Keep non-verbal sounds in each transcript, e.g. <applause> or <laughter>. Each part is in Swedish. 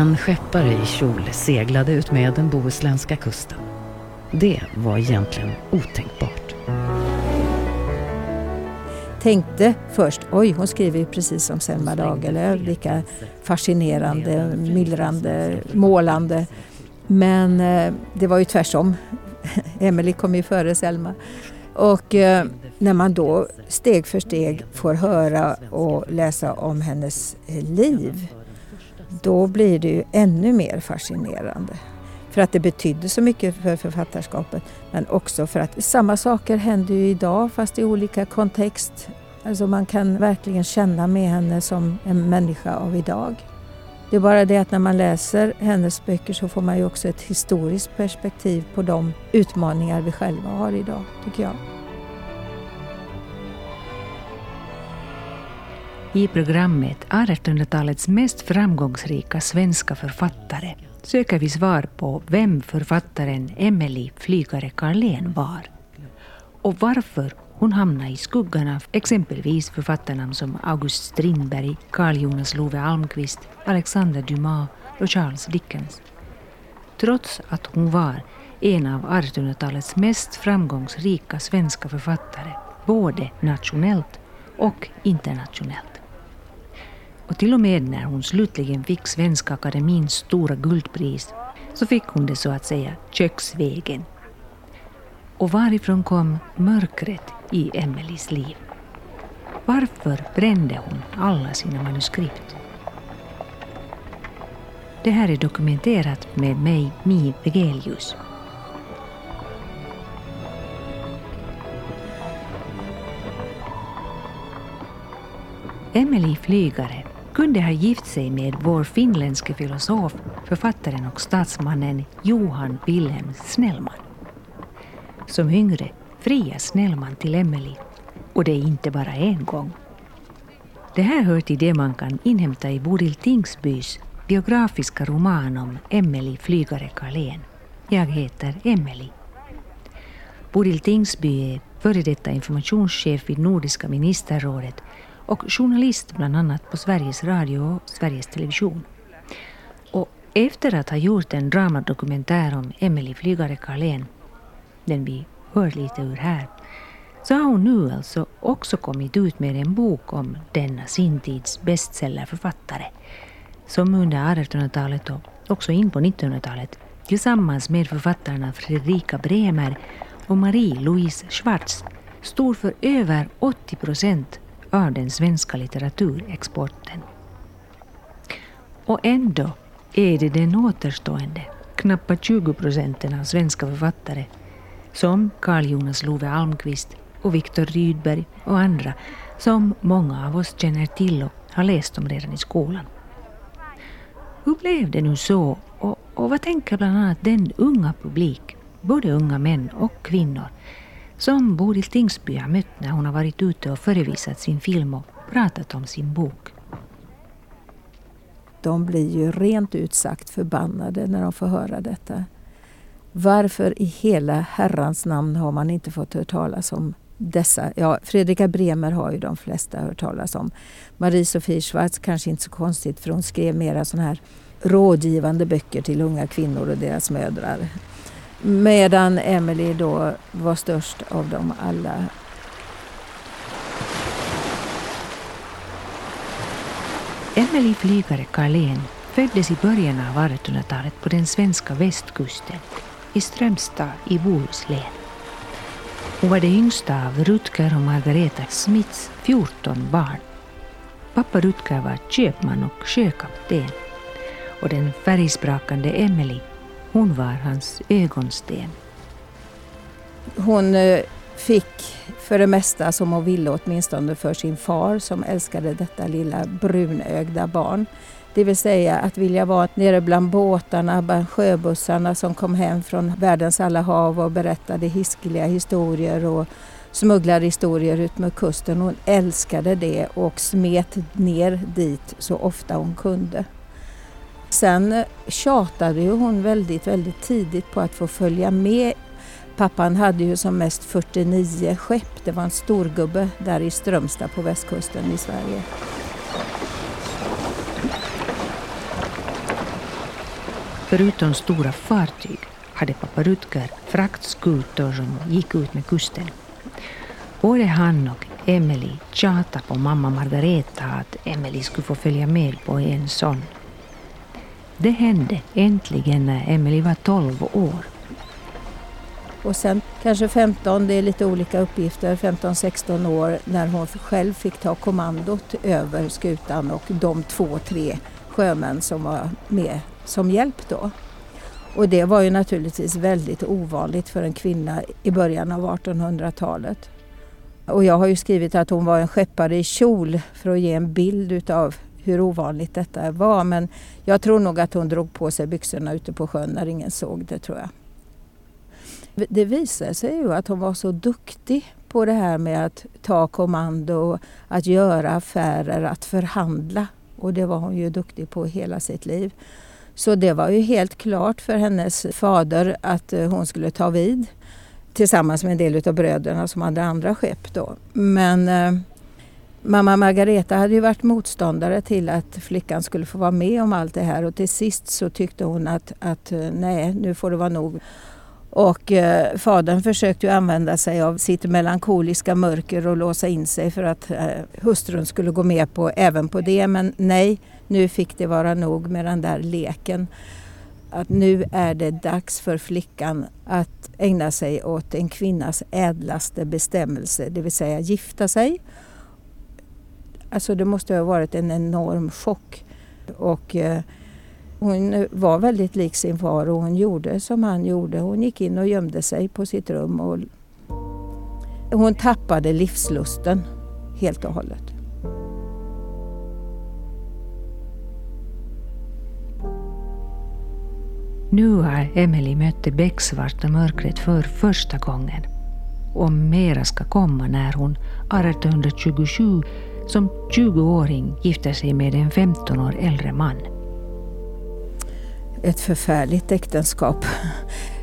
En skeppare i kjol seglade ut med den bohuslänska kusten. Det var egentligen otänkbart. Tänkte först, oj hon skriver ju precis som Selma Lagerlöf, lika fascinerande, myllrande, målande. Men eh, det var ju tvärtom. <laughs> Emelie kom ju före Selma. Och eh, när man då steg för steg får höra och läsa om hennes eh, liv, då blir det ju ännu mer fascinerande. För att det betydde så mycket för författarskapet, men också för att samma saker händer ju idag fast i olika kontext. Alltså man kan verkligen känna med henne som en människa av idag. Det är bara det att när man läser hennes böcker så får man ju också ett historiskt perspektiv på de utmaningar vi själva har idag, tycker jag. I programmet 1800-talets mest framgångsrika svenska författare söker vi svar på vem författaren Emelie Flygare Carlén var och varför hon hamnade i skuggan av exempelvis författarnamn som August Strindberg, Carl Jonas Love Almqvist, Alexander Dumas och Charles Dickens. Trots att hon var en av 1800-talets mest framgångsrika svenska författare, både nationellt och internationellt. Och till och med när hon slutligen fick Svenska Akademins stora guldpris så fick hon det så att säga köksvägen. Och varifrån kom mörkret i Emelies liv? Varför brände hon alla sina manuskript? Det här är dokumenterat med mig, Mi Vegelius. Emelie Flygare kunde ha gift sig med vår finländske filosof, författaren och statsmannen Johan Wilhelm Snellman. Som yngre frias Snellman till Emelie och det är inte bara en gång. Det här hör till det man kan inhämta i Bodil Tingsbys biografiska roman om Emelie Flygare Carlén. Ehm. Jag heter Emelie. Bodil Tingsby är före detta informationschef vid Nordiska ministerrådet och journalist bland annat på Sveriges Radio och Sveriges Television. Och efter att ha gjort en dramadokumentär om Emily Flygare Carlén, den vi hör lite ur här, så har hon nu alltså också kommit ut med en bok om denna sin tids bestsellerförfattare, som under 1800-talet och också in på 1900-talet tillsammans med författarna Fredrika Bremer och Marie-Louise Schwartz stod för över 80 procent av den svenska litteraturexporten. Och ändå är det den återstående, knappa 20 procenten av svenska författare som Carl Jonas Love Almqvist och Viktor Rydberg och andra som många av oss känner till och har läst om redan i skolan. Hur blev det nu så och, och vad tänker bland annat den unga publik, både unga män och kvinnor, som Bodil Tingsby har mött när hon har varit ute och förevisat sin film och pratat om sin bok. De blir ju rent ut sagt förbannade när de får höra detta. Varför i hela herrans namn har man inte fått höra talas om dessa? Ja, Fredrika Bremer har ju de flesta hört talas om. Marie-Sofie Schwartz kanske inte så konstigt för hon skrev mera sådana här rådgivande böcker till unga kvinnor och deras mödrar. Medan Emily då var störst av dem alla. Emily Flygare Carlén föddes i början av 1800-talet på den svenska västkusten i Strömstad i Bohuslän. Hon var det yngsta av Rutger och Margareta Smiths 14 barn. Pappa Rutger var köpman och sjökapten och den färgsprakande Emily hon var hans ögonsten. Hon eh, fick för det mesta som hon ville, åtminstone för sin far som älskade detta lilla brunögda barn. Det vill säga att vilja vara nere bland båtarna, bland sjöbussarna som kom hem från världens alla hav och berättade hiskeliga historier och smugglade historier ut med kusten. Hon älskade det och smet ner dit så ofta hon kunde. Sen tjatade ju hon väldigt, väldigt tidigt på att få följa med. Pappan hade ju som mest 49 skepp. Det var en storgubbe där i Strömstad på västkusten i Sverige. förutom stora fartyg hade pappa Rutger fraktskutor som gick ut med kusten. Både han och Emily tjatade på mamma Margareta att Emily skulle få följa med på en sån. Det hände äntligen när Emily var 12 år. Och sen kanske 15, det är lite olika uppgifter, 15-16 år när hon själv fick ta kommandot över skutan och de två, tre sjömän som var med som hjälp då. Och det var ju naturligtvis väldigt ovanligt för en kvinna i början av 1800-talet. Och jag har ju skrivit att hon var en skeppare i kjol för att ge en bild utav hur ovanligt detta var. Men jag tror nog att hon drog på sig byxorna ute på sjön när ingen såg det tror jag. Det visade sig ju att hon var så duktig på det här med att ta kommando, att göra affärer, att förhandla. Och det var hon ju duktig på hela sitt liv. Så det var ju helt klart för hennes fader att eh, hon skulle ta vid tillsammans med en del av bröderna som hade andra skepp då. Men eh, mamma Margareta hade ju varit motståndare till att flickan skulle få vara med om allt det här och till sist så tyckte hon att, att eh, nej, nu får det vara nog. Och eh, fadern försökte ju använda sig av sitt melankoliska mörker och låsa in sig för att eh, hustrun skulle gå med på även på det. Men nej, nu fick det vara nog med den där leken. Att nu är det dags för flickan att ägna sig åt en kvinnas ädlaste bestämmelse, det vill säga gifta sig. Alltså det måste ha varit en enorm chock. Och, eh, hon var väldigt lik sin far och hon gjorde som han gjorde. Hon gick in och gömde sig på sitt rum. Och hon tappade livslusten helt och hållet. Nu har Emily mött det becksvarta mörkret för första gången. Och mera ska komma när hon 1827 som 20-åring gifter sig med en 15 år äldre man ett förfärligt äktenskap.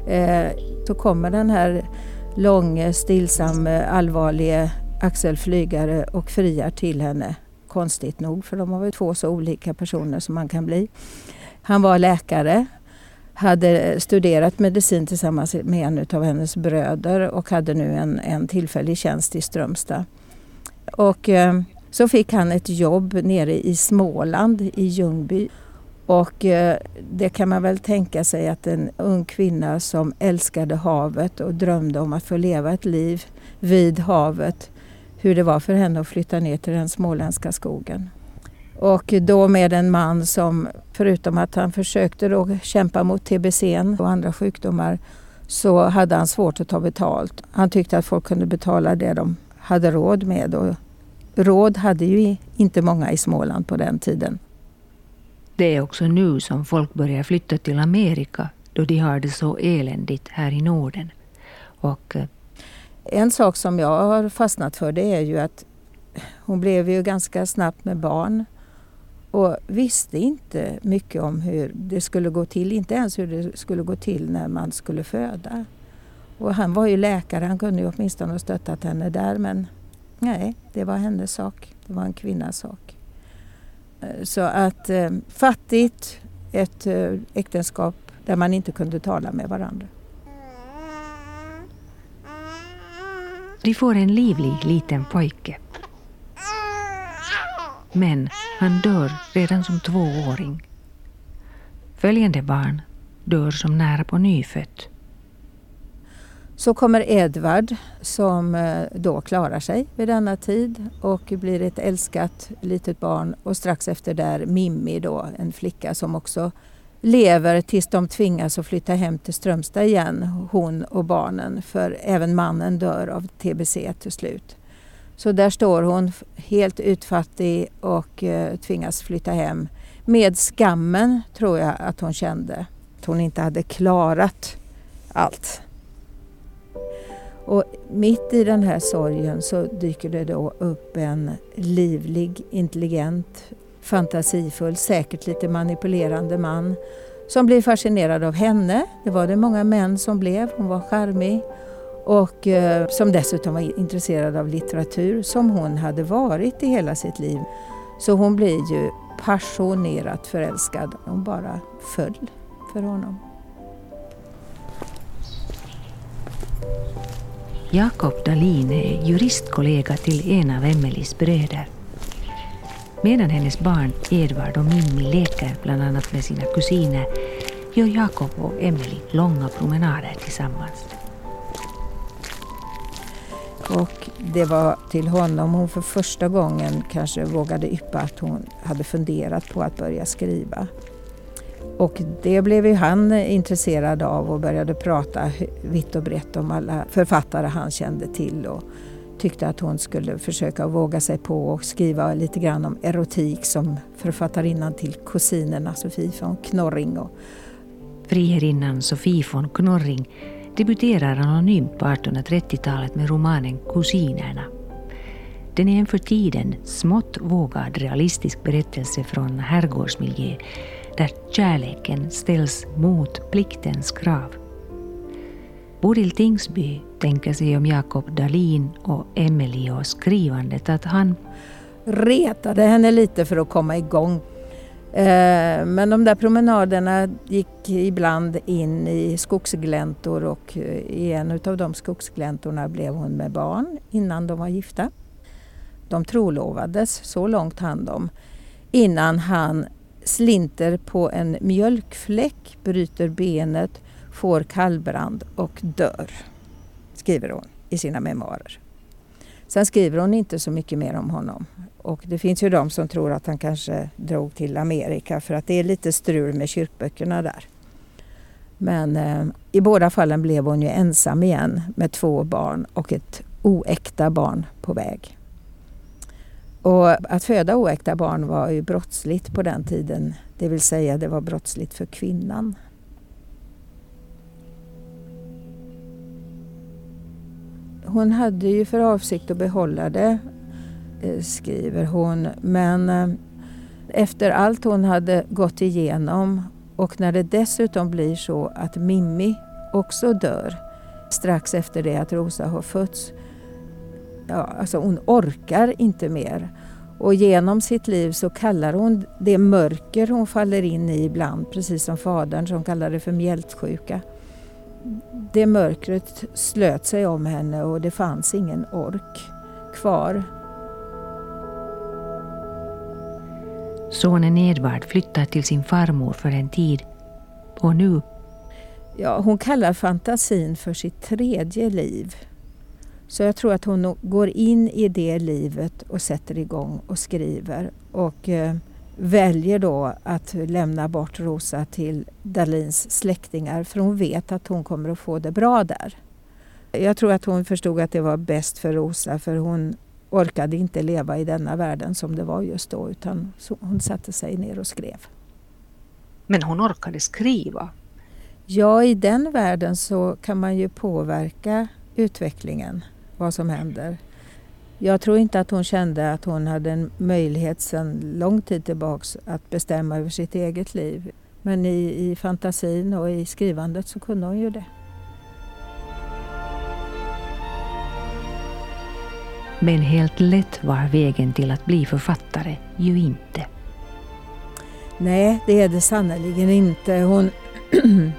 Eh, så kommer den här långe, stillsamme, allvarlige Axel Flygare och friar till henne. Konstigt nog, för de var väl två så olika personer som man kan bli. Han var läkare, hade studerat medicin tillsammans med en av hennes bröder och hade nu en, en tillfällig tjänst i Strömstad. Och eh, så fick han ett jobb nere i Småland, i Ljungby och eh, det kan man väl tänka sig att en ung kvinna som älskade havet och drömde om att få leva ett liv vid havet, hur det var för henne att flytta ner till den småländska skogen. Och då med en man som, förutom att han försökte då kämpa mot tbc och andra sjukdomar, så hade han svårt att ta betalt. Han tyckte att folk kunde betala det de hade råd med. Och råd hade ju inte många i Småland på den tiden. Det är också nu som folk börjar flytta till Amerika då de har det så eländigt här i Norden. Och, eh, en sak som jag har fastnat för det är ju att hon blev ju ganska snabbt med barn och visste inte mycket om hur det skulle gå till, inte ens hur det skulle gå till när man skulle föda. Och han var ju läkare, han kunde ju åtminstone stöttat henne där men nej, det var hennes sak. Det var en kvinnas sak. Eh, så att eh, fattigt, ett eh, äktenskap där man inte kunde tala med varandra. De får en livlig liten pojke. Men han dör redan som tvååring. Följande barn dör som nära på nyfött. Så kommer Edvard som eh, då klarar sig vid denna tid och blir ett älskat litet barn och strax efter där Mimmi då, en flicka som också lever tills de tvingas att flytta hem till Strömstad igen, hon och barnen, för även mannen dör av tbc till slut. Så där står hon helt utfattig och eh, tvingas flytta hem med skammen, tror jag att hon kände, att hon inte hade klarat allt. Och mitt i den här sorgen så dyker det då upp en livlig, intelligent, fantasifull, säkert lite manipulerande man som blir fascinerad av henne. Det var det många män som blev. Hon var charmig och eh, som dessutom var intresserad av litteratur som hon hade varit i hela sitt liv. Så hon blir ju passionerat förälskad. Hon bara föll för honom. Jakob Dalin är juristkollega till en av Emelies bröder. Medan hennes barn Edvard och Mimmi leker bland annat med sina kusiner gör Jakob och Emily långa promenader tillsammans. Och det var till honom hon för första gången kanske vågade yppa att hon hade funderat på att börja skriva. Och det blev ju han intresserad av och började prata vitt och brett om alla författare han kände till och tyckte att hon skulle försöka våga sig på och skriva lite grann om erotik som författarinnan till kusinerna Sofie von Knorring. Och Friherrinnan Sofie von Knorring debuterar anonymt på 1830-talet med romanen Kusinerna. Den är en för tiden smått vågad realistisk berättelse från herrgårdsmiljö där kärleken ställs mot pliktens krav. Bodil Tingsby tänker sig om Jakob Dalin och Emelie och skrivandet att han retade henne lite för att komma igång. Eh, men de där promenaderna gick ibland in i skogsgläntor och eh, i en av de skogsgläntorna blev hon med barn innan de var gifta. De trolovades, så långt hann de, innan han slinter på en mjölkfläck, bryter benet, får kallbrand och dör, skriver hon i sina memoarer. Sen skriver hon inte så mycket mer om honom. Och det finns ju de som tror att han kanske drog till Amerika för att det är lite strul med kyrkböckerna där. Men eh, i båda fallen blev hon ju ensam igen med två barn och ett oäkta barn på väg. Och att föda oäkta barn var ju brottsligt på den tiden. Det vill säga det var brottsligt för kvinnan. Hon hade ju för avsikt att behålla det, eh, skriver hon. Men eh, efter allt hon hade gått igenom och när det dessutom blir så att Mimmi också dör strax efter det att Rosa har fötts. Ja, alltså hon orkar inte mer. Och genom sitt liv så kallar hon det mörker hon faller in i ibland, precis som fadern som kallar det för mjältsjuka det mörkret slöt sig om henne och det fanns ingen ork kvar. Sonen Edvard flyttar till sin farmor för en tid. Och nu? Ja, hon kallar fantasin för sitt tredje liv. Så jag tror att hon går in i det livet och sätter igång och skriver. Och eh, väljer då att lämna bort Rosa till Dalins släktingar för hon vet att hon kommer att få det bra där. Jag tror att hon förstod att det var bäst för Rosa för hon orkade inte leva i denna världen som det var just då utan hon satte sig ner och skrev. Men hon orkade skriva? Ja, i den världen så kan man ju påverka utvecklingen, vad som händer. Jag tror inte att hon kände att hon hade en möjlighet sedan lång tid tillbaks att bestämma över sitt eget liv. Men i, i fantasin och i skrivandet så kunde hon ju det. Men helt lätt var vägen till att bli författare ju inte. Nej, det är det sannerligen inte. Hon <clears throat>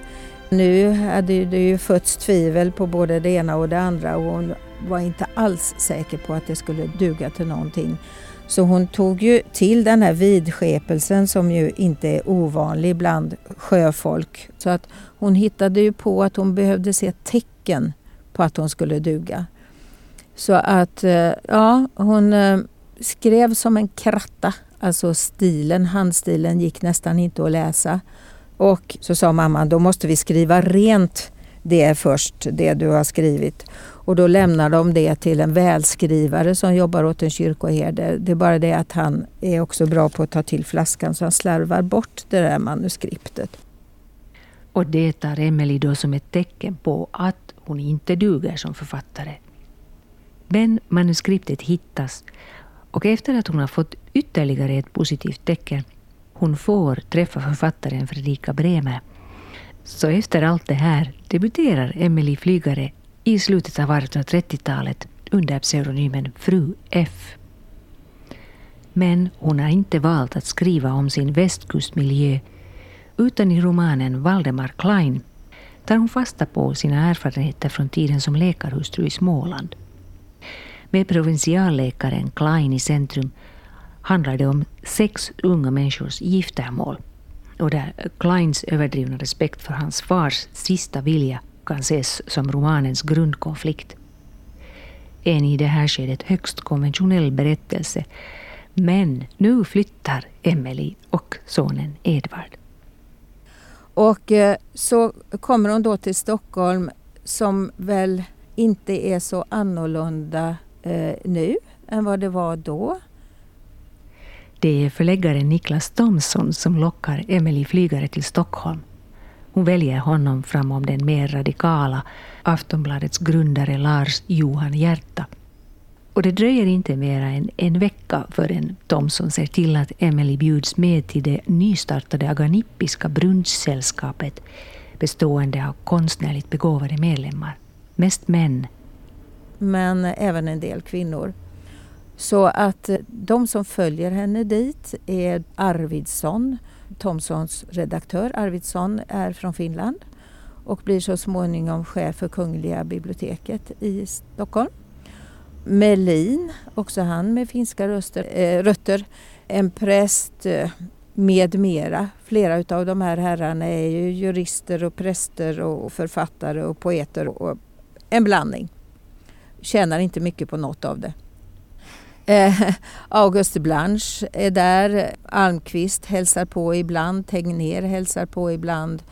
nu hade det ju fötts tvivel på både det ena och det andra och hon var inte alls säker på att det skulle duga till någonting. Så hon tog ju till den här vidskepelsen som ju inte är ovanlig bland sjöfolk. Så att hon hittade ju på att hon behövde se tecken på att hon skulle duga. Så att eh, ja, hon eh, skrev som en kratta. Alltså stilen, handstilen gick nästan inte att läsa. Och så sa mamman, då måste vi skriva rent det först, det du har skrivit. Och då lämnar de det till en välskrivare som jobbar åt en kyrkoherde. Det är bara det att han är också bra på att ta till flaskan så han slarvar bort det där manuskriptet. Och det tar Emelie då som ett tecken på att hon inte duger som författare. Men manuskriptet hittas och efter att hon har fått ytterligare ett positivt tecken, hon får träffa författaren Fredrika Bremer. Så efter allt det här debuterar Emelie Flygare i slutet av 1830-talet under pseudonymen Fru F. Men hon har inte valt att skriva om sin västkustmiljö utan i romanen Valdemar Klein tar hon fasta på sina erfarenheter från tiden som läkarhustru i Småland. Med provinsialläkaren Klein i centrum handlar det om sex unga människors giftermål och där Kleins överdrivna respekt för hans fars sista vilja kan ses som romanens grundkonflikt. En i det här skedet högst konventionell berättelse men nu flyttar Emily och sonen Edvard. Och eh, så kommer hon då till Stockholm som väl inte är så annorlunda eh, nu än vad det var då. Det är förläggaren Niklas Thomsson som lockar Emily Flygare till Stockholm. Hon väljer honom framom den mer radikala Aftonbladets grundare Lars Johan Hjärta. Och det dröjer inte mer än en vecka förrän Thomson ser till att Emily bjuds med till det nystartade Aganippiska brunchsällskapet bestående av konstnärligt begåvade medlemmar. Mest män. Men även en del kvinnor. Så att eh, de som följer henne dit är Arvidsson, Thomsons redaktör. Arvidsson är från Finland och blir så småningom chef för Kungliga biblioteket i Stockholm. Melin, också han med finska röster, äh, rötter, en präst eh, med mera. Flera av de här herrarna är ju jurister och präster och författare och poeter och en blandning. Tjänar inte mycket på något av det. Eh, August Blanche är där, Almqvist hälsar på ibland, Tegnér hälsar på ibland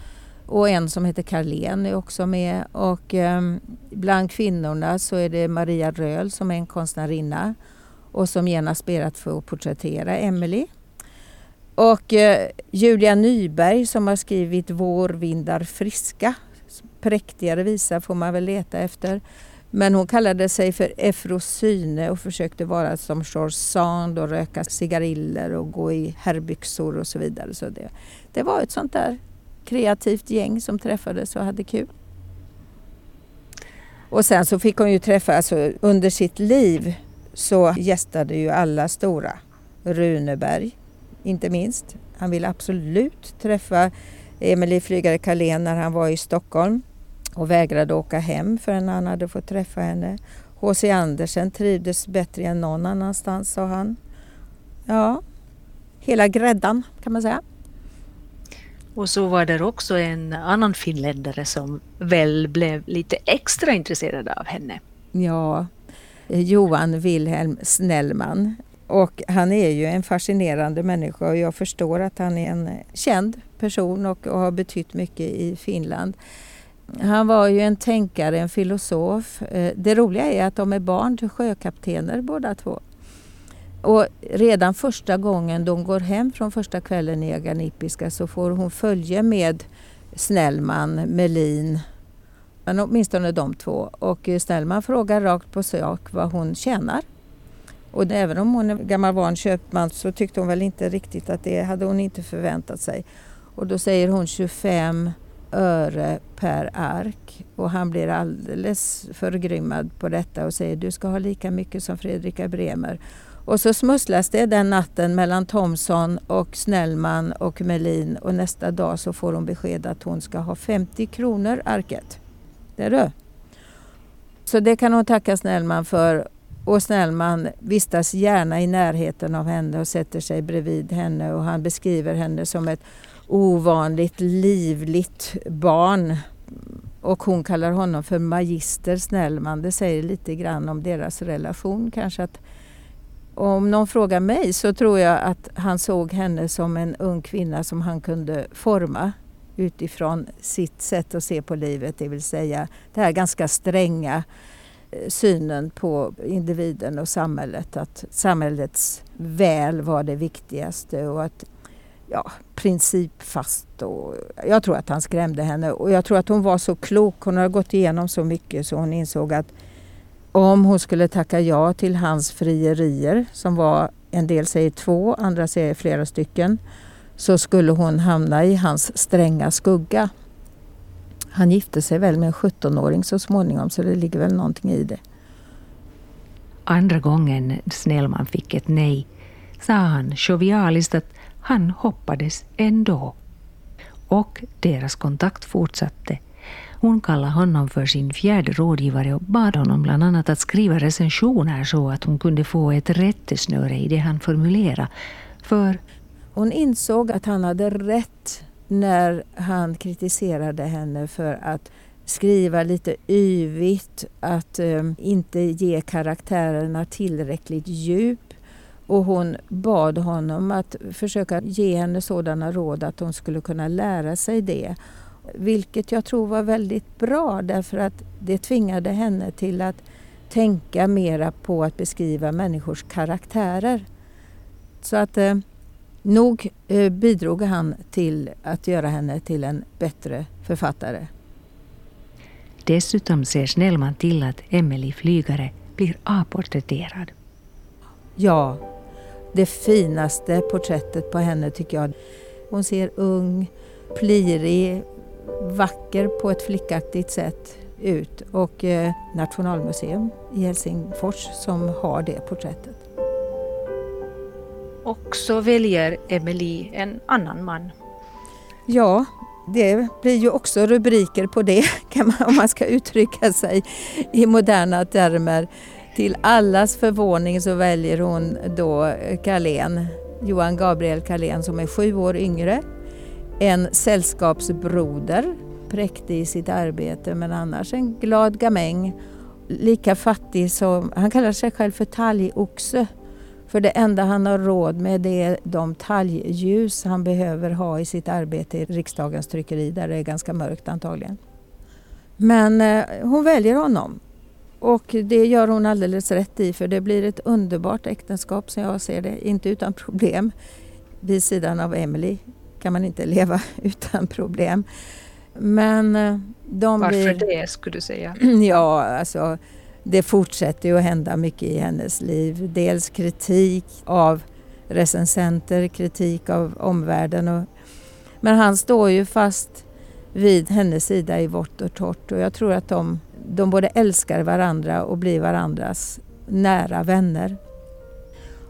och en som heter Carlén är också med. Och eh, bland kvinnorna så är det Maria Röhl som är en konstnärinna och som genast ber att få porträttera Emily. Och eh, Julia Nyberg som har skrivit Vårvindar friska. Präktigare visa får man väl leta efter. Men hon kallade sig för Efrosyne och försökte vara som George Sand och röka cigariller och gå i herrbyxor och så vidare. Så det, det var ett sånt där kreativt gäng som träffades och hade kul. Och sen så fick hon ju träffa, alltså under sitt liv så gästade ju alla stora. Runeberg, inte minst. Han ville absolut träffa Emelie Flygare Carlén när han var i Stockholm och vägrade åka hem förrän han hade fått träffa henne. H.C. Andersen trivdes bättre än någon annanstans, sa han. Ja, hela gräddan kan man säga. Och så var det också en annan finländare som väl blev lite extra intresserad av henne. Ja, Johan Wilhelm Snellman. Och han är ju en fascinerande människa och jag förstår att han är en känd person och, och har betytt mycket i Finland. Han var ju en tänkare, en filosof. Eh, det roliga är att de är barn till sjökaptener båda två. Och redan första gången de går hem från första kvällen i Aganipiska så får hon följe med Snellman, Melin, men åtminstone de två. Och eh, Snellman frågar rakt på sak vad hon tjänar. Och även om hon är gammal van köpman så tyckte hon väl inte riktigt att det hade hon inte förväntat sig. Och då säger hon 25 öre per ark och han blir alldeles förgrymmad på detta och säger du ska ha lika mycket som Fredrika Bremer. Och så smusslas det den natten mellan Thomson och Snellman och Melin och nästa dag så får hon besked att hon ska ha 50 kronor arket. Det är det. Så det kan hon tacka Snellman för och Snellman vistas gärna i närheten av henne och sätter sig bredvid henne och han beskriver henne som ett ovanligt livligt barn. Och hon kallar honom för magister Snellman. Det säger lite grann om deras relation kanske att om någon frågar mig så tror jag att han såg henne som en ung kvinna som han kunde forma utifrån sitt sätt att se på livet, det vill säga det här ganska stränga eh, synen på individen och samhället. Att samhällets väl var det viktigaste och att ja, principfast. Och jag tror att han skrämde henne och jag tror att hon var så klok. Hon har gått igenom så mycket så hon insåg att om hon skulle tacka ja till hans frierier, som var en del säger två, andra säger flera stycken, så skulle hon hamna i hans stränga skugga. Han gifte sig väl med en 17-åring så småningom så det ligger väl någonting i det. Andra gången Snellman fick ett nej sa han jovialiskt att han hoppades ändå. och deras kontakt fortsatte. Hon kallade honom för sin fjärde rådgivare och bad honom bland annat att skriva recensioner så att hon kunde få ett rättesnöre i det han formulerade. För hon insåg att han hade rätt när han kritiserade henne för att skriva lite yvigt, att eh, inte ge karaktärerna tillräckligt djup. Och hon bad honom att försöka ge henne sådana råd att hon skulle kunna lära sig det. Vilket jag tror var väldigt bra därför att det tvingade henne till att tänka mera på att beskriva människors karaktärer. Så att eh, nog eh, bidrog han till att göra henne till en bättre författare. Dessutom ser Snellman till att Emelie Flygare blir avporträtterad. Ja, det finaste porträttet på henne tycker jag. Hon ser ung, plirig, vacker på ett flickaktigt sätt ut och eh, Nationalmuseum i Helsingfors som har det porträttet. Och så väljer Emily en annan man. Ja, det blir ju också rubriker på det <laughs> man, om man ska uttrycka sig i moderna termer. Till allas förvåning så väljer hon då Carlén, Johan Gabriel Carlén som är sju år yngre. En sällskapsbroder, präktig i sitt arbete men annars en glad gamäng. Lika fattig som, han kallar sig själv för talgoxe för det enda han har råd med det är de talgljus han behöver ha i sitt arbete i riksdagens tryckeri där det är ganska mörkt antagligen. Men eh, hon väljer honom och det gör hon alldeles rätt i för det blir ett underbart äktenskap som jag ser det, inte utan problem. Vid sidan av Emily kan man inte leva <laughs> utan problem. Men eh, de Varför blir... det skulle du säga? <clears throat> Ja, alltså det fortsätter ju att hända mycket i hennes liv. Dels kritik av recensenter, kritik av omvärlden. Och, men han står ju fast vid hennes sida i vått och torrt och jag tror att de, de både älskar varandra och blir varandras nära vänner.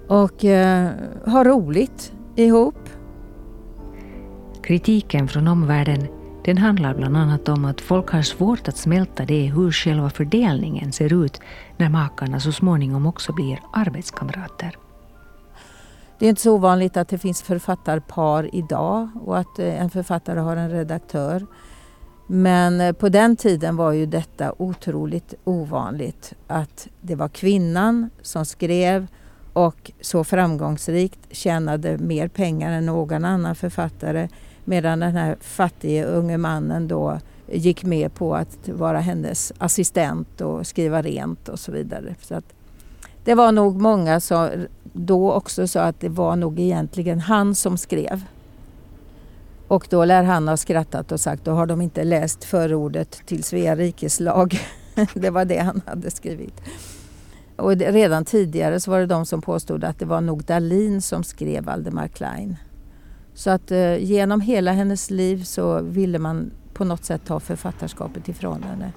Och eh, har roligt ihop. Kritiken från omvärlden den handlar bland annat om att folk har svårt att smälta det hur själva fördelningen ser ut när makarna så småningom också blir arbetskamrater. Det är inte så ovanligt att det finns författarpar idag och att eh, en författare har en redaktör. Men eh, på den tiden var ju detta otroligt ovanligt. Att det var kvinnan som skrev och så framgångsrikt tjänade mer pengar än någon annan författare Medan den här fattige unge mannen då gick med på att vara hennes assistent och skriva rent och så vidare. Så att det var nog många som då också sa att det var nog egentligen han som skrev. Och då lär han ha skrattat och sagt då har de inte läst förordet till Svea rikes lag. <laughs> det var det han hade skrivit. Och redan tidigare så var det de som påstod att det var nog Dalin som skrev Valdemar Klein. Så att eh, genom hela hennes liv så ville man på något sätt ta författarskapet ifrån henne.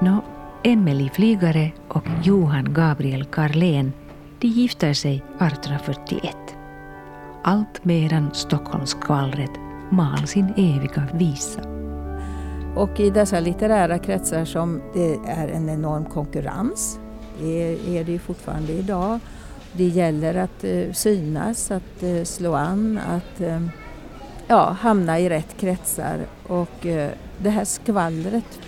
Nå, Emelie Flygare och Johan Gabriel Carlén de gifter sig 1841. Allt medan Stockholmsskvallret mal sin eviga visa. Och i dessa litterära kretsar som det är en enorm konkurrens, det är det ju fortfarande idag, det gäller att eh, synas, att eh, slå an, att eh, ja, hamna i rätt kretsar. Och det här skvallret,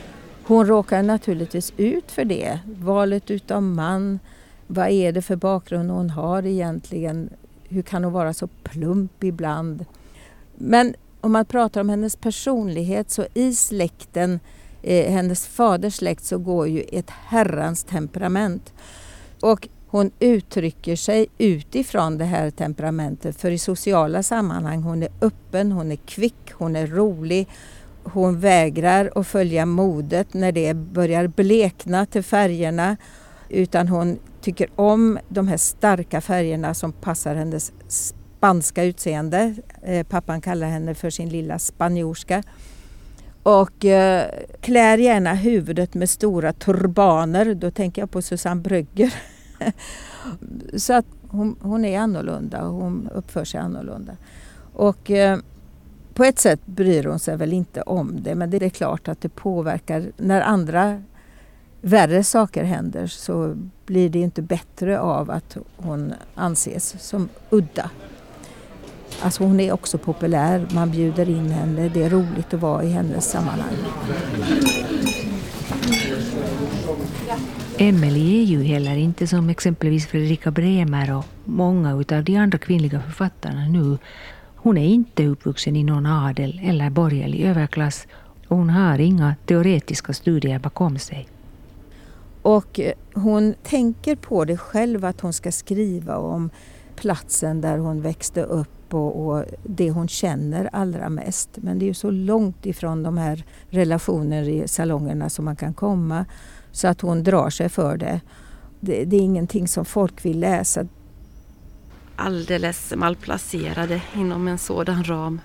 hon råkar naturligtvis ut för det. Valet utav man, vad är det för bakgrund hon har egentligen? Hur kan hon vara så plump ibland? Men om man pratar om hennes personlighet så i släkten, eh, hennes faders släkt, så går ju ett herrans temperament. Och hon uttrycker sig utifrån det här temperamentet för i sociala sammanhang hon är öppen, hon är kvick, hon är rolig. Hon vägrar att följa modet när det börjar blekna till färgerna utan hon tycker om de här starka färgerna som passar hennes spanska utseende. Eh, pappan kallar henne för sin lilla spanjorska. Och eh, klär gärna huvudet med stora turbaner. Då tänker jag på Susanne Brögger. <laughs> så att hon, hon är annorlunda och hon uppför sig annorlunda. Och eh, på ett sätt bryr hon sig väl inte om det men det är klart att det påverkar. När andra värre saker händer så blir det inte bättre av att hon anses som udda. Alltså hon är också populär, man bjuder in henne, det är roligt att vara i hennes sammanhang. Emelie är ju heller inte som exempelvis Fredrika Bremer och många av de andra kvinnliga författarna nu. Hon är inte uppvuxen i någon adel eller borgerlig överklass och hon har inga teoretiska studier bakom sig. Och hon tänker på det själv att hon ska skriva om platsen där hon växte upp och, och, det hon känner allra mest. Men det är ju så långt ifrån de här relationerna i salongerna som man kan komma så att hon drar sig för det. det. Det är ingenting som folk vill läsa. Alldeles malplacerade inom en sådan ram.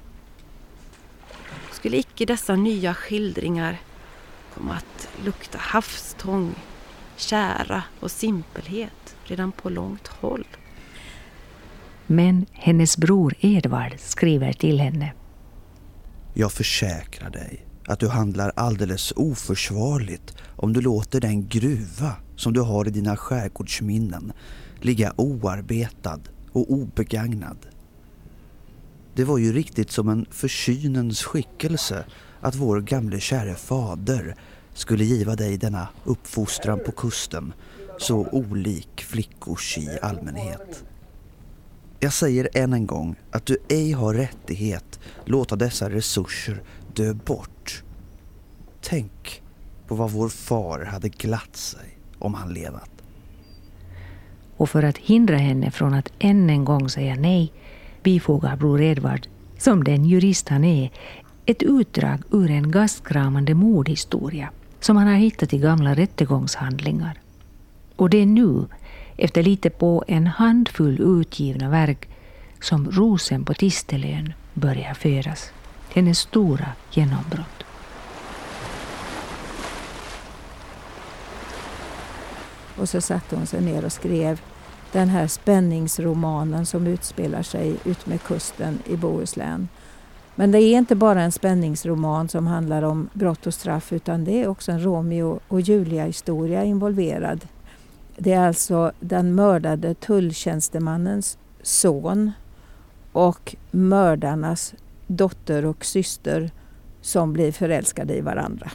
Skulle icke dessa nya skildringar komma att lukta havstång, kära och simpelhet redan på långt håll? Men hennes bror Edvard skriver till henne. Jag försäkrar dig att du handlar alldeles oförsvarligt om du låter den gruva som du har i dina skärgårdsminnen ligga oarbetad och obegagnad. Det var ju riktigt som en försynens skickelse att vår gamle käre fader skulle giva dig denna uppfostran på kusten så olik flickors i allmänhet. Jag säger än en gång att du ej har rättighet låta dessa resurser dö bort. Tänk på vad vår far hade glatt sig om han levat. Och för att hindra henne från att än en gång säga nej bifogar bror Edvard, som den jurist han är, ett utdrag ur en gastkramande mordhistoria som han har hittat i gamla rättegångshandlingar. Och det är nu, efter lite på en handfull utgivna verk, som rosen på Tistelön börjar födas. Hennes stora genombrott. Och så satte hon sig ner och skrev den här spänningsromanen som utspelar sig utmed kusten i Bohuslän. Men det är inte bara en spänningsroman som handlar om brott och straff utan det är också en Romeo och Julia-historia involverad. Det är alltså den mördade tulltjänstemannens son och mördarnas dotter och syster som blir förälskade i varandra.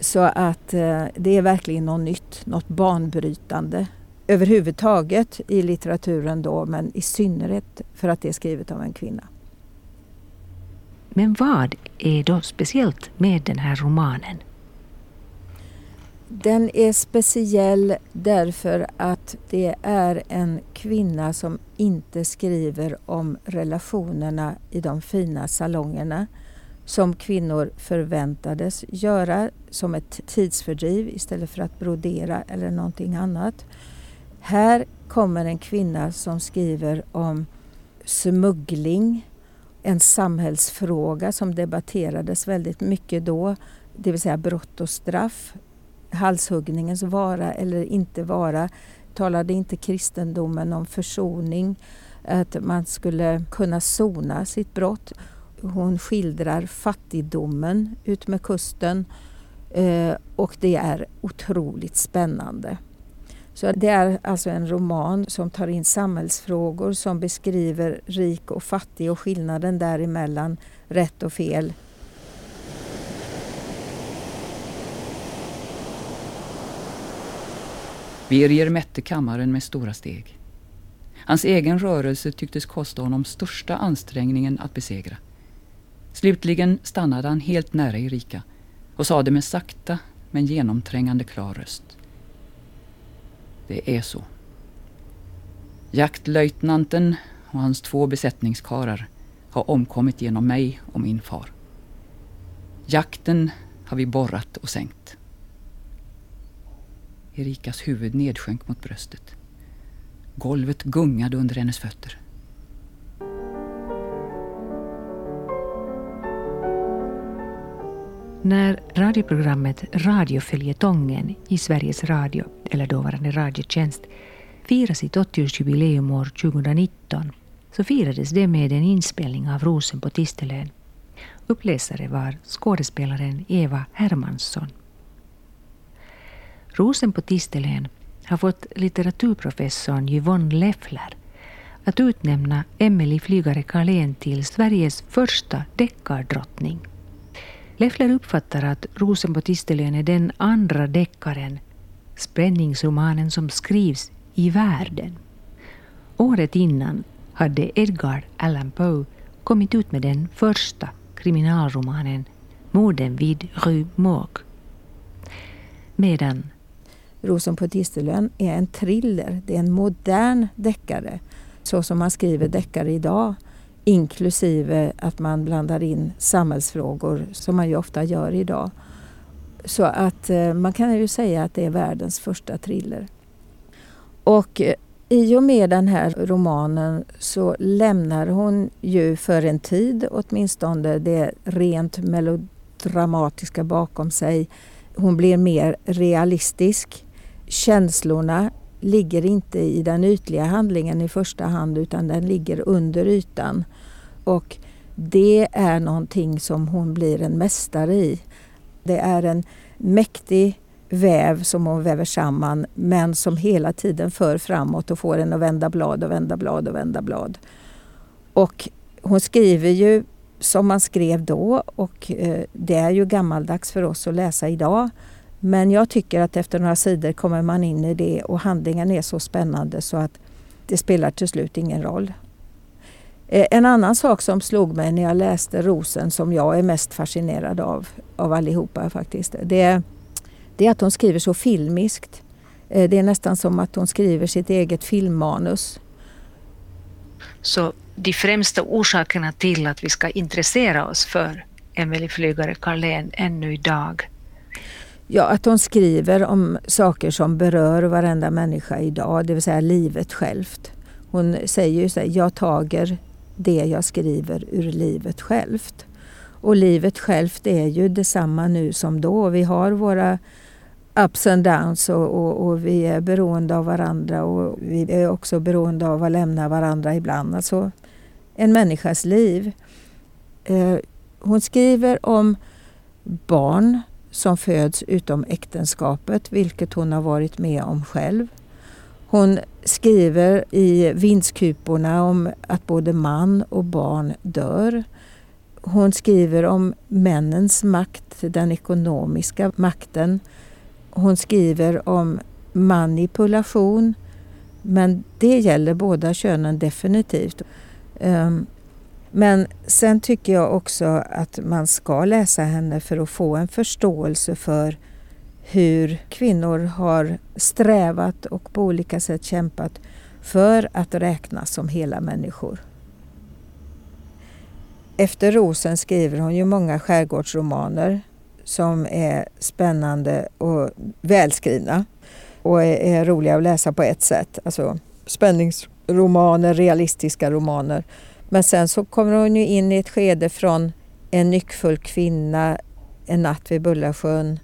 Så att eh, det är verkligen något nytt, något banbrytande överhuvudtaget i litteraturen då men i synnerhet för att det är skrivet av en kvinna. Men vad är då speciellt med den här romanen? Den är speciell därför att det är en kvinna som inte skriver om relationerna i de fina salongerna som kvinnor förväntades göra som ett tidsfördriv istället för att brodera eller någonting annat. Här kommer en kvinna som skriver om smuggling, en samhällsfråga som debatterades väldigt mycket då, det vill säga brott och straff, halshuggningens vara eller inte vara. Talade inte kristendomen om försoning, att man skulle kunna sona sitt brott. Hon skildrar fattigdomen ut med kusten eh, och det är otroligt spännande. Så det är alltså en roman som tar in samhällsfrågor som beskriver rik och fattig och skillnaden däremellan, rätt och fel. Birger mätte kammaren med stora steg. Hans egen rörelse tycktes kosta honom största ansträngningen att besegra. Slutligen stannade han helt nära Erika och sade med sakta men genomträngande klar röst. Det är så. Jaktlöjtnanten och hans två besättningskarar har omkommit genom mig och min far. Jakten har vi borrat och sänkt. Erikas huvud nedsjönk mot bröstet. Golvet gungade under hennes fötter. När radioprogrammet Radioföljetongen i Sveriges Radio, eller dåvarande Radiotjänst, firade sitt 80-årsjubileum år 2019 så firades det med en inspelning av Rosen på Tistelön. Uppläsare var skådespelaren Eva Hermansson. Rosen på Tistelön har fått litteraturprofessorn Yvonne Leffler att utnämna Emelie Flygare Carlén till Sveriges första deckardrottning. Leffler uppfattar att Rosen på Tistelön är den andra deckaren, spänningsromanen som skrivs i världen. Året innan hade Edgar Allan Poe kommit ut med den första kriminalromanen Morden vid Rue Morgue. Medan Rosen på Tistelön är en thriller, det är en modern deckare så som man skriver deckare idag inklusive att man blandar in samhällsfrågor som man ju ofta gör idag. Så att eh, man kan ju säga att det är världens första thriller. Och eh, i och med den här romanen så lämnar hon ju för en tid åtminstone det rent melodramatiska bakom sig. Hon blir mer realistisk. Känslorna ligger inte i den ytliga handlingen i första hand utan den ligger under ytan. Och det är någonting som hon blir en mästare i. Det är en mäktig väv som hon väver samman men som hela tiden för framåt och får en att vända blad och vända blad och vända blad. Och hon skriver ju som man skrev då och eh, det är ju gammaldags för oss att läsa idag. Men jag tycker att efter några sidor kommer man in i det och handlingen är så spännande så att det spelar till slut ingen roll. Eh, en annan sak som slog mig när jag läste Rosen som jag är mest fascinerad av, av allihopa faktiskt, det, det är att hon skriver så filmiskt. Eh, det är nästan som att hon skriver sitt eget filmmanus. Så de främsta orsakerna till att vi ska intressera oss för Emelie Flygare Carlén ännu idag Ja, att hon skriver om saker som berör varenda människa idag, det vill säga livet självt. Hon säger ju så här, jag tager det jag skriver ur livet självt. Och livet självt är ju detsamma nu som då. Vi har våra ups and downs och, och, och, vi är beroende av varandra och vi är också beroende av att lämna varandra ibland. Alltså en människas liv. Eh, hon skriver om barn som föds utom äktenskapet, vilket hon har varit med om själv. Hon skriver i Vindskuporna om att både man och barn dör. Hon skriver om männens makt, den ekonomiska makten. Hon skriver om manipulation, men det gäller båda könen definitivt. Ehm, men sen tycker jag också att man ska läsa henne för att få en förståelse för hur kvinnor har strävat och på olika sätt kämpat för att räknas som hela människor. Efter Rosen skriver hon ju många skärgårdsromaner som är spännande och välskrivna och är roliga att läsa på ett sätt. Alltså spänningsromaner, realistiska romaner men sen så kommer hon ju in i ett skede från en nyckfull kvinna, en natt vid Bullasjön,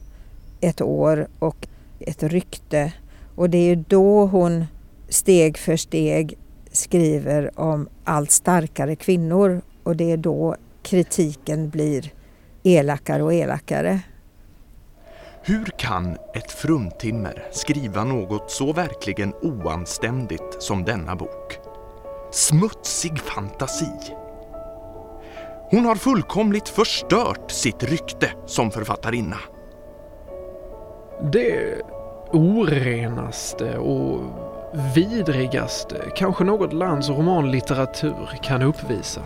ett år och ett rykte. Och det är ju då hon steg för steg skriver om allt starkare kvinnor och det är då kritiken blir elakare och elakare. Hur kan ett fruntimmer skriva något så verkligen oanständigt som denna bok? Smutsig fantasi. Hon har fullkomligt förstört sitt rykte som författarinna. Det orenaste och vidrigaste kanske något lands romanlitteratur kan uppvisa.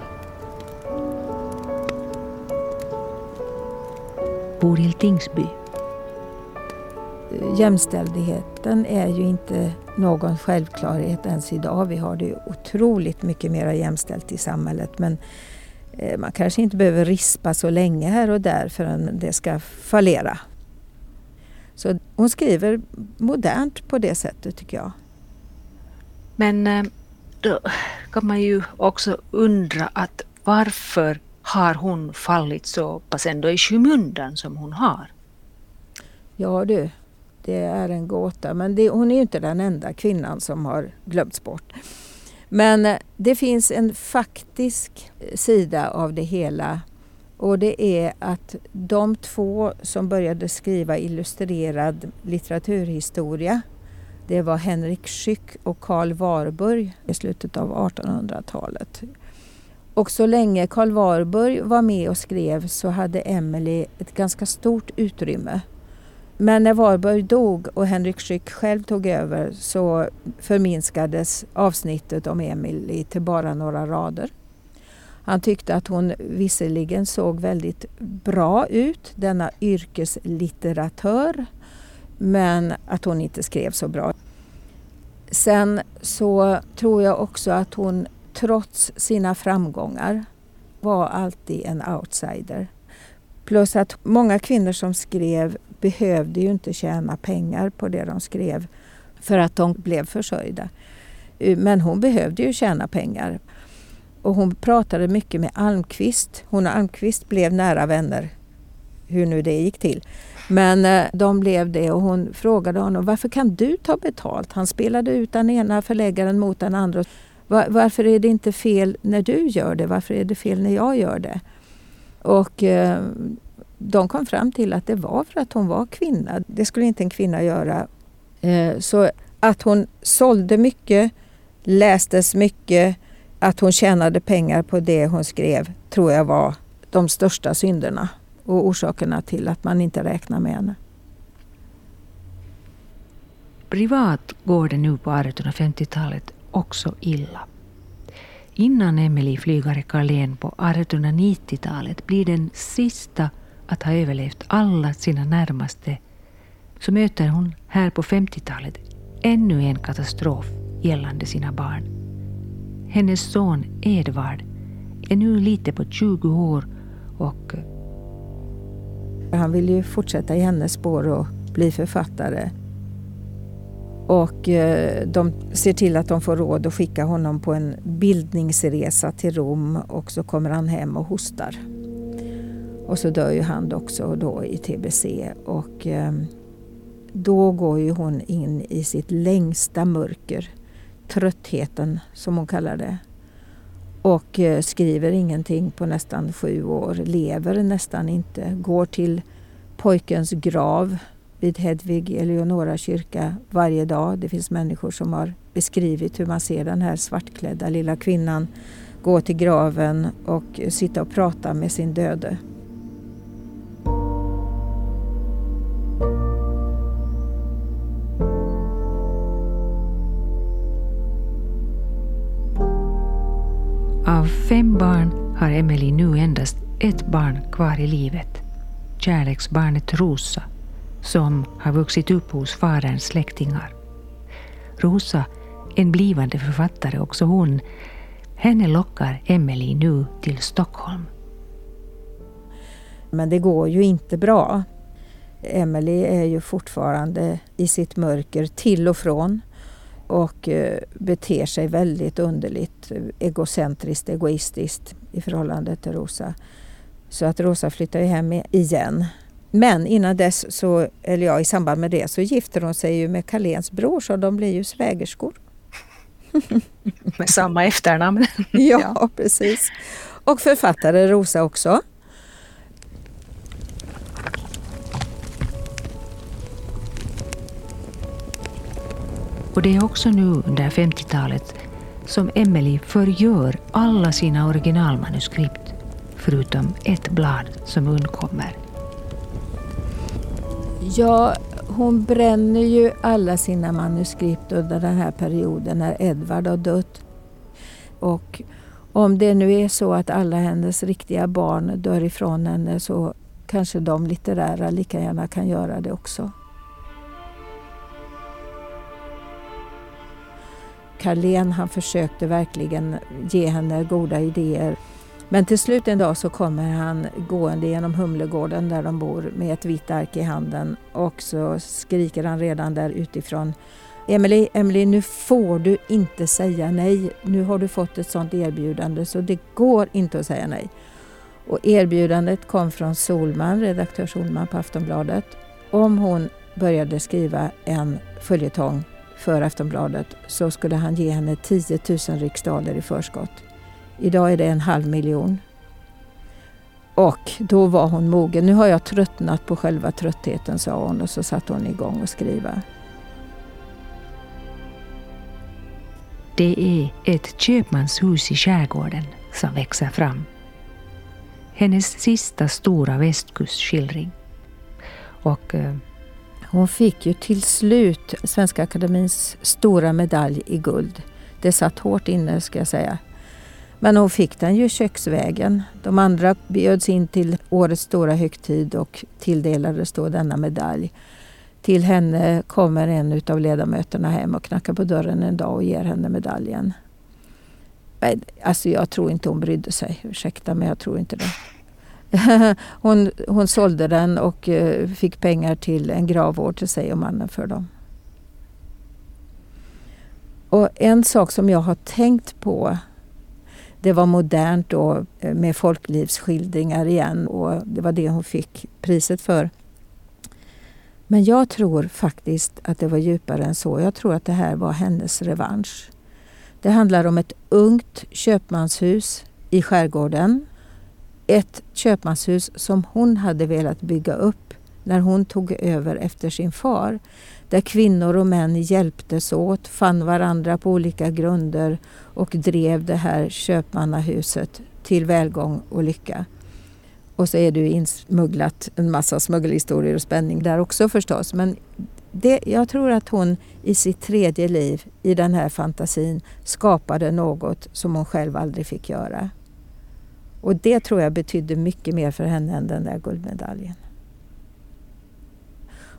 Bodil Tingsby jämställdheten är ju inte någon självklarhet ens idag. Vi har det otroligt mycket mer jämställt i samhället men eh, man kanske inte behöver rispa så länge här och där förrän det ska fallera. Så hon skriver modernt på det sättet tycker jag. Men eh, då kan man ju också undra att varför har hon fallit så pass ändå i skymundan som hon har? Ja du, det är en gåta. Men det, hon är ju inte den enda kvinnan som har glömts bort. Men eh, det finns en faktisk eh, sida av det hela och det är att de två som började skriva illustrerad litteraturhistoria det var Henrik Schyck och Karl Warburg i slutet av 1800-talet. Och så länge Karl Warburg var med och skrev så hade Emily ett ganska stort utrymme. Men när Warburg dog och Henrik Schyck själv tog över så förminskades avsnittet om Emily till bara några rader. Han tyckte att hon visserligen såg väldigt bra ut, denna yrkeslitteratör, men att hon inte skrev så bra. Sen så tror jag också att hon trots sina framgångar var alltid en outsider. Plus att många kvinnor som skrev behövde ju inte tjäna pengar på det de skrev för att de blev försörjda. Eh, men hon behövde ju tjäna pengar. Och hon pratade mycket med Almqvist. Hon och Almqvist blev nära vänner, hur nu det gick till. Men eh, de blev det och hon frågade honom varför kan du ta betalt? Han spelade ut den ena förläggaren mot den andra. Varför är det inte fel när du gör det? Varför är det fel när jag gör det? Och eh, de kom fram till att det var för att hon var kvinna. Det skulle inte en kvinna göra. Eh, så att hon sålde mycket, lästes mycket, att hon tjänade pengar på det hon skrev tror jag var de största synderna och orsakerna till att man inte räknar med henne. Privat går det nu på 1850-talet också illa. Innan Emily Flygare Carlén på 1890-talet blir den sista att ha överlevt alla sina närmaste så möter hon här på 50-talet ännu en katastrof gällande sina barn. Hennes son Edvard är nu lite på 20 år och eh, han vill ju fortsätta i hennes spår och bli författare. Och eh, de ser till att de får råd att skicka honom på en bildningsresa till Rom och så kommer han hem och hostar. Och så dör ju han också då i tbc och eh, då går ju hon in i sitt längsta mörker. Tröttheten som hon kallar det. Och eh, skriver ingenting på nästan sju år, lever nästan inte, går till pojkens grav vid Hedvig Eleonora kyrka varje dag. Det finns människor som har beskrivit hur man ser den här svartklädda lilla kvinnan gå till graven och sitta och prata med sin döde. Av fem barn har Emily nu endast ett barn kvar i livet. Kärleksbarnet Rosa som har vuxit upp hos faderns släktingar. Rosa, en blivande författare också hon, henne lockar Emily nu till Stockholm. Men det går ju inte bra. Emily är ju fortfarande i sitt mörker till och från och eh, beter sig väldigt underligt, egocentriskt, egoistiskt i förhållande till Rosa. Så att Rosa flyttar ju hem igen men innan dess, så, eller ja, i samband med det, så gifter hon sig ju med Carléns bror så de blir ju svägerskor. <laughs> med samma efternamn. <laughs> ja, precis. Och författare Rosa också. Och det är också nu under 50-talet som Emily förgör alla sina originalmanuskript förutom ett blad som undkommer. Ja, hon bränner ju alla sina manuskript under den här perioden när Edvard har dött. Och om det nu är så att alla hennes riktiga barn dör ifrån henne så kanske de litterära lika gärna kan göra det också. Carlén han försökte verkligen ge henne goda idéer. Men till slut en dag så kommer han gående genom Humlegården där de bor med ett vitt ark i handen och så skriker han redan där utifrån Emily, Emily, nu får du inte säga nej. Nu har du fått ett sådant erbjudande så det går inte att säga nej. Och erbjudandet kom från Solman, redaktör Solman på Aftonbladet. Om hon började skriva en följetong för Aftonbladet så skulle han ge henne 10 000 riksdaler i förskott. Idag är det en halv miljon. Och då var hon mogen. Nu har jag tröttnat på själva tröttheten, sa hon och så satte hon igång och skriva. Det är ett köpmanshus i skärgården som växer fram. Hennes sista stora västkustskildring. Och eh, hon fick ju till slut Svenska Akademins stora medalj i guld. Det satt hårt inne ska jag säga. Men hon fick den ju köksvägen. De andra bjöds in till årets stora högtid och tilldelades då denna medalj. Till henne kommer en av ledamöterna hem och knackar på dörren en dag och ger henne medaljen. Alltså jag tror inte hon brydde sig. Ursäkta men jag tror inte det. <laughs> hon, hon sålde den och eh, fick pengar till en gravvård till sig och mannen för dem. Och en sak som jag har tänkt på det var modernt då eh, med folklivsskildringar igen och det var det hon fick priset för. Men jag tror faktiskt att det var djupare än så. Jag tror att det här var hennes revansch. Det handlar om ett ungt köpmanshus i skärgården. Ett köpmanshus som hon hade velat bygga upp när hon tog över efter sin far. Där kvinnor och män hjälptes åt, fann varandra på olika grunder och drev det här köpmannahuset till välgång och lycka. Och så är det ju insmugglat en massa smuggelhistorier och spänning där också förstås. Men det, jag tror att hon i sitt tredje liv i den här fantasin skapade något som hon själv aldrig fick göra. Och det tror jag betydde mycket mer för henne än den där guldmedaljen.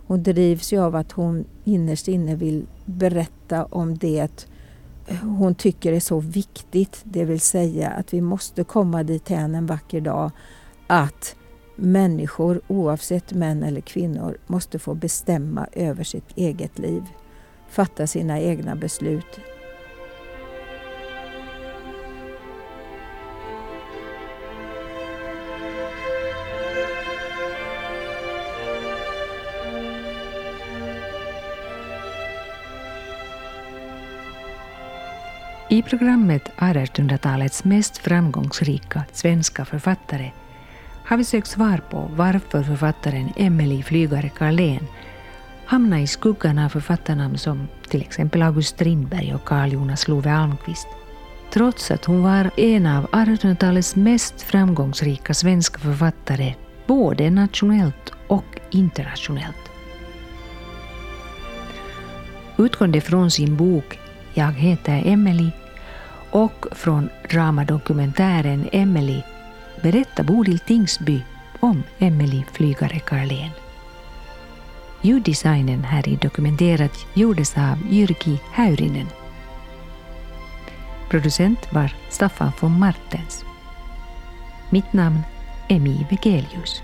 Hon drivs ju av att hon innerst inne vill berätta om det hon tycker är så viktigt. Det vill säga att vi måste komma dit en vacker dag att människor, oavsett män eller kvinnor, måste få bestämma över sitt eget liv. Fatta sina egna beslut, I programmet 1800-talets mest framgångsrika svenska författare har vi sökt svar på varför författaren Emelie Flygare Carlén hamnade i skuggan av författarnamn som till exempel August Strindberg och Carl Jonas Love Almqvist. Trots att hon var en av 1800-talets mest framgångsrika svenska författare både nationellt och internationellt. Utgående från sin bok Jag heter Emelie och från dramadokumentären Emily berättar Bodil Tingsby om Emily Flygare Karlén. Ljuddesignen här i Dokumenterat gjordes av Jyrki Häyrinen. Producent var Staffan von Martens. Mitt namn är Mi Vegelius.